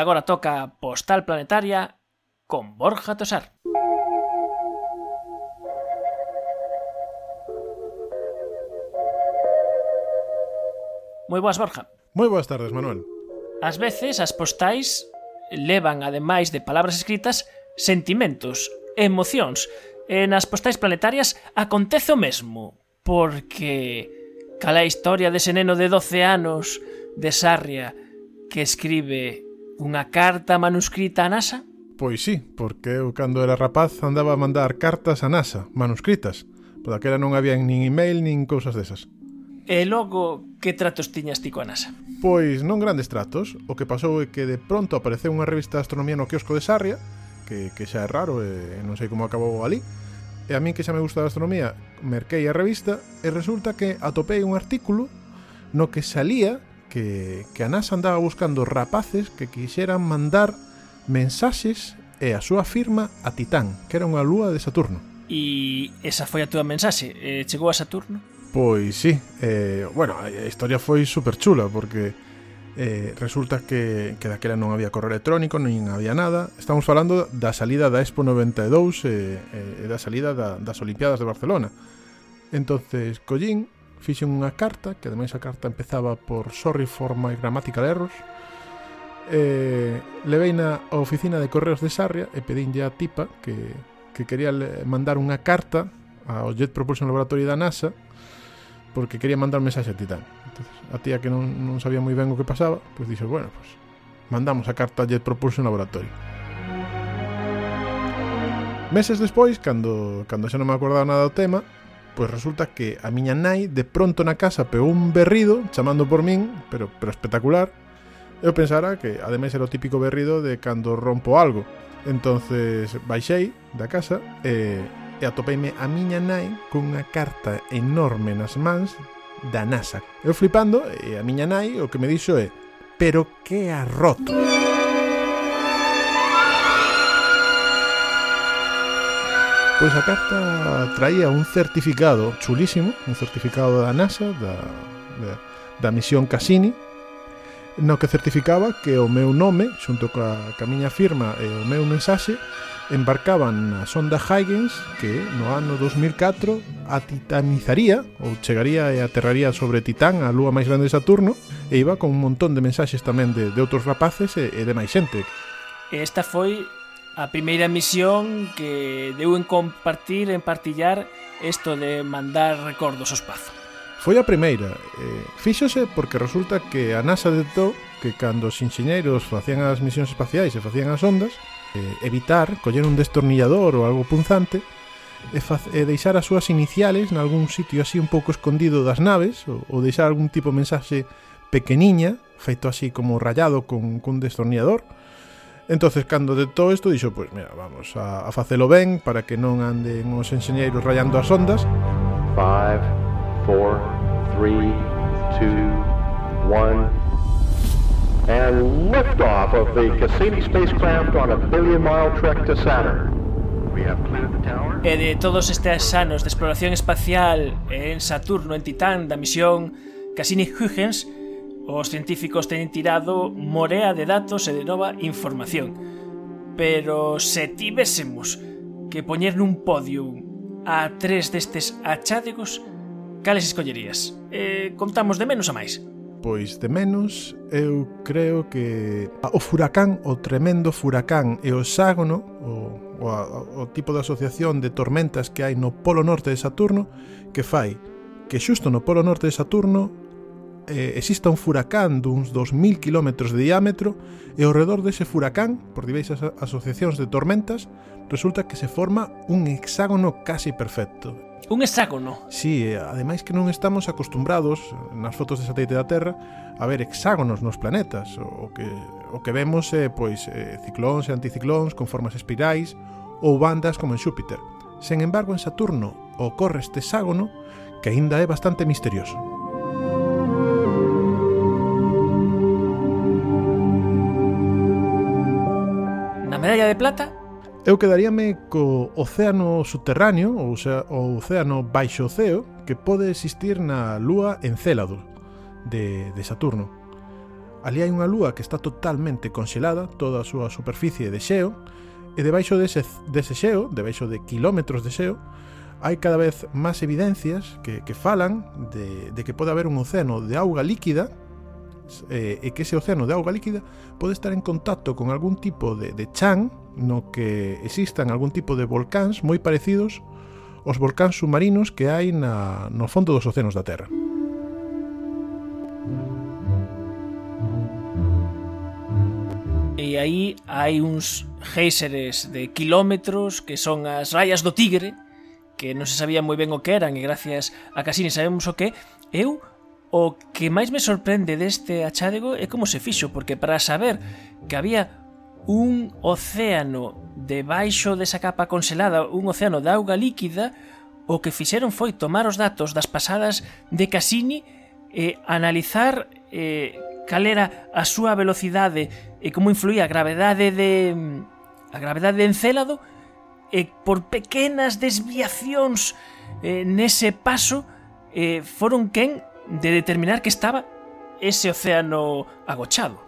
agora toca Postal Planetaria con Borja Tosar. Moi boas, Borja. Moi boas tardes, Manuel. Ás veces as postais levan, ademais de palabras escritas, sentimentos, emocións. E nas postais planetarias acontece o mesmo, porque cala a historia dese neno de 12 anos de Sarria que escribe unha carta manuscrita a NASA? Pois sí, porque eu cando era rapaz andaba a mandar cartas a NASA, manuscritas. Por daquela non había nin email nin cousas desas. E logo, que tratos tiñas ti coa NASA? Pois non grandes tratos. O que pasou é que de pronto apareceu unha revista de astronomía no quiosco de Sarria, que, que xa é raro e non sei como acabou ali. E a min que xa me gusta a astronomía, merquei a revista e resulta que atopei un artículo no que salía que, que a NASA andaba buscando rapaces que quixeran mandar mensaxes e a súa firma a Titán, que era unha lúa de Saturno. E esa foi a túa mensaxe? Eh, chegou a Saturno? Pois sí. Eh, bueno, a historia foi super chula porque eh, resulta que, que daquela non había correo electrónico, nin había nada. Estamos falando da salida da Expo 92 e eh, eh, da salida da, das Olimpiadas de Barcelona. Entonces, Collín fixen unha carta, que ademais a carta empezaba por Sorry for my grammatical errors, eh, levei na oficina de correos de Sarria e pedinlle a tipa que, que quería mandar unha carta ao Jet Propulsion Laboratory da NASA porque quería mandar mensaxe a Titán. Entonces, a tía que non, non sabía moi ben o que pasaba, pois pues dixo, bueno, pois pues, mandamos a carta a Jet Propulsion Laboratory. Meses despois, cando, cando xa non me acordaba nada do tema, Pois resulta que a miña nai de pronto na casa pegou un berrido chamando por min, pero, pero espectacular. Eu pensara que ademais era o típico berrido de cando rompo algo. Entonces baixei da casa e, e atopeime a miña nai cunha carta enorme nas mans da NASA. Eu flipando e a miña nai o que me dixo é pero que arroto. roto. Pois a carta traía un certificado chulísimo, un certificado da NASA, da, da, da misión Cassini, no que certificaba que o meu nome, xunto coa ca miña firma e o meu mensaxe, embarcaban na sonda Huygens que no ano 2004 atitanizaría ou chegaría e aterraría sobre Titán, a lúa máis grande de Saturno, e iba con un montón de mensaxes tamén de, de outros rapaces e, e de máis xente. Esta foi a primeira misión que deu en compartir, en partillar isto de mandar recordos ao espazo. Foi a primeira. Eh, fíxose porque resulta que a NASA detectou que cando os enxeñeiros facían as misións espaciais e facían as ondas, eh, evitar coller un destornillador ou algo punzante e, e deixar as súas iniciales nalgún sitio así un pouco escondido das naves ou, ou deixar algún tipo de mensaxe pequeniña, feito así como rayado con, con destornillador, entonces cando detectou isto dixo, pois mira, vamos a, a facelo ben para que non anden os enxeñeiros rayando as ondas. 5 4 3 2 1 and liftoff of the Cassini spacecraft on a billion mile trek to Saturn. We have cleared the tower. E de todos estes anos de exploración espacial en Saturno, en Titán, da misión Cassini-Huygens, Os científicos teñen tirado morea de datos e de nova información. Pero se tivésemos que poñer nun podio a tres destes achádegos, cales escollerías? Eh, contamos de menos a máis. Pois de menos, eu creo que o furacán, o tremendo furacán e o hexágono, o, o, o tipo de asociación de tormentas que hai no polo norte de Saturno, que fai que xusto no polo norte de Saturno eh, exista un furacán duns 2000 km de diámetro e ao redor dese furacán, por diversas asociacións de tormentas, resulta que se forma un hexágono casi perfecto. Un hexágono? Sí, ademais que non estamos acostumbrados nas fotos de satélite da Terra a ver hexágonos nos planetas. O que, o que vemos é eh, pois, eh, ciclóns e anticiclóns con formas espirais ou bandas como en Xúpiter. Sen embargo, en Saturno ocorre este hexágono que aínda é bastante misterioso. medalla de plata? Eu quedaríame co océano subterráneo, ou sea, o océano baixo oceo, que pode existir na lúa Encélado de, de Saturno. Ali hai unha lúa que está totalmente conxelada, toda a súa superficie de xeo, e debaixo dese, dese xeo, debaixo de kilómetros de xeo, hai cada vez máis evidencias que, que falan de, de que pode haber un océano de auga líquida eh, e que ese océano de auga líquida pode estar en contacto con algún tipo de, de chan no que existan algún tipo de volcáns moi parecidos aos volcáns submarinos que hai na, no fondo dos océanos da Terra. E aí hai uns géiseres de kilómetros que son as rayas do tigre que non se sabía moi ben o que eran e gracias a Cassini sabemos o que eu O que máis me sorprende deste achádego é como se fixo, porque para saber que había un océano debaixo desa capa conselada, un océano de auga líquida, o que fixeron foi tomar os datos das pasadas de Cassini e analizar eh, cal era a súa velocidade e como influía a gravedade de a gravedade de Encélado e por pequenas desviacións eh, nese paso eh, foron quen de determinar que estaba ese océano agochado.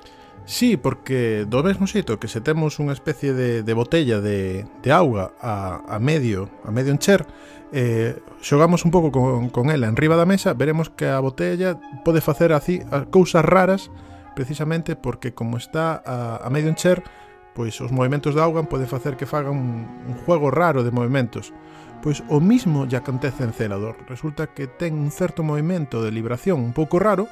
Sí, porque do mesmo xeito que se temos unha especie de, de botella de, de auga a, a medio a medio encher, eh, xogamos un pouco con, con ela en riba da mesa, veremos que a botella pode facer así cousas raras precisamente porque como está a, a medio encher, Pois os movimentos da auga poden facer que fagan un, un juego raro de movimentos. Pois o mismo lle acontece en Celador. Resulta que ten un certo movimento de libración un pouco raro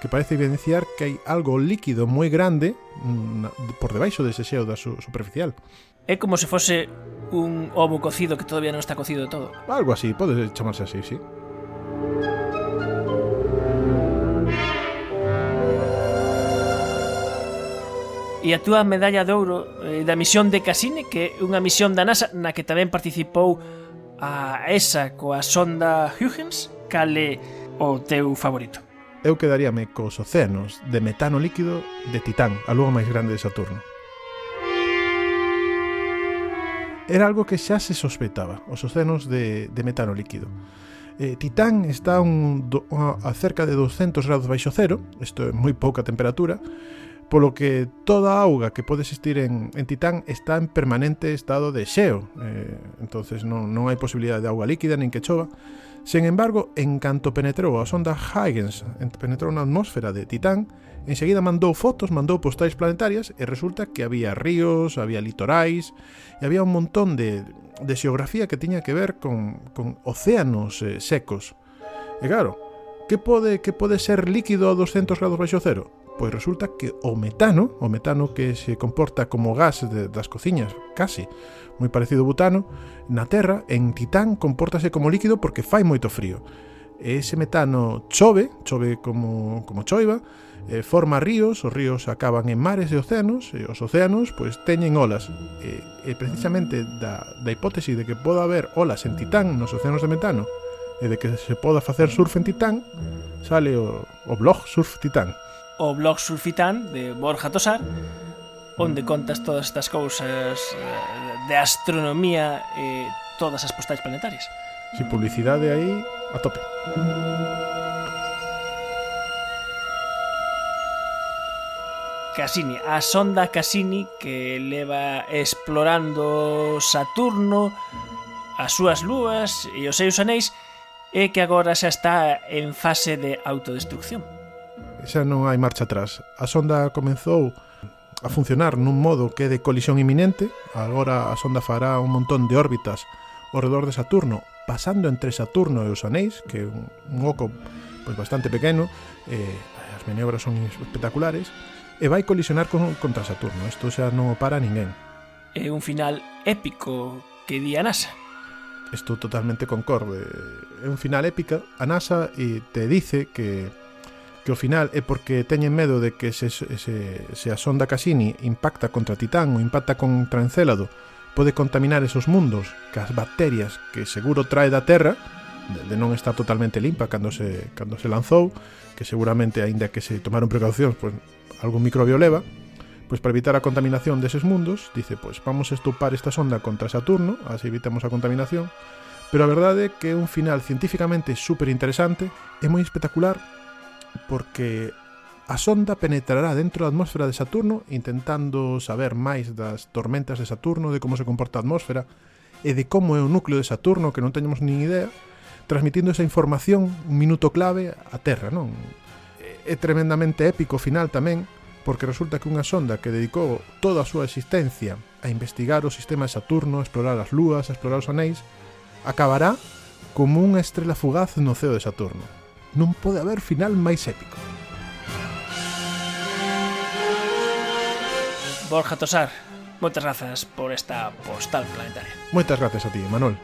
que parece evidenciar que hai algo líquido moi grande mm, na, por debaixo dese xeo da su, superficial. É como se fose un ovo cocido que todavía non está cocido todo. Algo así, pode chamarse así, sí. e a túa medalla de ouro eh, da misión de Cassini, que é unha misión da NASA na que tamén participou a esa coa sonda Huygens, cale o teu favorito? Eu quedaríame cos océanos de metano líquido de Titán, a lúa máis grande de Saturno. Era algo que xa se sospeitaba, os océanos de, de metano líquido. Eh, Titán está un, do, a cerca de 200 grados baixo cero, isto é moi pouca temperatura, polo que toda a auga que pode existir en, en Titán está en permanente estado de xeo, eh, entonces non, non hai posibilidade de auga líquida nin que chova. Sen embargo, en canto penetrou a sonda Huygens, penetrou na atmósfera de Titán, enseguida mandou fotos, mandou postais planetarias e resulta que había ríos, había litorais e había un montón de, de xeografía que tiña que ver con, con océanos eh, secos. E claro, que pode, que pode ser líquido a 200 grados baixo cero? Pois resulta que o metano, o metano que se comporta como gas de, das cociñas, case, moi parecido ao butano, na Terra, en Titán, compórtase como líquido porque fai moito frío. E ese metano chove, chove como, como choiva, eh, forma ríos, os ríos acaban en mares e océanos, e os océanos pois teñen olas. E, e precisamente da, da hipótese de que poda haber olas en Titán nos océanos de metano, e de que se poda facer surf en Titán, sale o, o blog Surf Titán o blog Sulfitán de Borja Tosar onde contas todas estas cousas eh, de astronomía e todas as postais planetarias. Sin publicidade aí, a tope. Cassini, a sonda Cassini que leva explorando Saturno, as súas lúas e os seus anéis e que agora xa está en fase de autodestrucción xa non hai marcha atrás. A sonda comenzou a funcionar nun modo que é de colisión iminente, agora a sonda fará un montón de órbitas ao redor de Saturno, pasando entre Saturno e os anéis, que é un, un oco pois bastante pequeno, eh, as maniobras son espectaculares, e vai colisionar con, contra Saturno. Isto xa non o para ninguén. É un final épico que di a NASA. Estou totalmente concorde. É un final épico. A NASA e te dice que que ao final é porque teñen medo de que se, se, se a sonda Cassini impacta contra Titán ou impacta con Encélado, pode contaminar esos mundos que as bacterias que seguro trae da Terra de, de non estar totalmente limpa cando se, cando se lanzou que seguramente, aínda que se tomaron precaucións pois, algún microbio leva pois para evitar a contaminación deses mundos dice, pois vamos a estupar esta sonda contra Saturno así evitamos a contaminación pero a verdade é que é un final científicamente super interesante e moi espectacular porque a sonda penetrará dentro da atmósfera de Saturno intentando saber máis das tormentas de Saturno, de como se comporta a atmósfera e de como é o núcleo de Saturno, que non teñemos nin idea, transmitindo esa información un minuto clave á Terra, non? É tremendamente épico o final tamén, porque resulta que unha sonda que dedicou toda a súa existencia a investigar o sistema de Saturno, a explorar as lúas, a explorar os anéis, acabará como unha estrela fugaz no ceo de Saturno non pode haber final máis épico. Borja Tosar, moitas grazas por esta postal planetaria. Moitas grazas a ti, Manuel.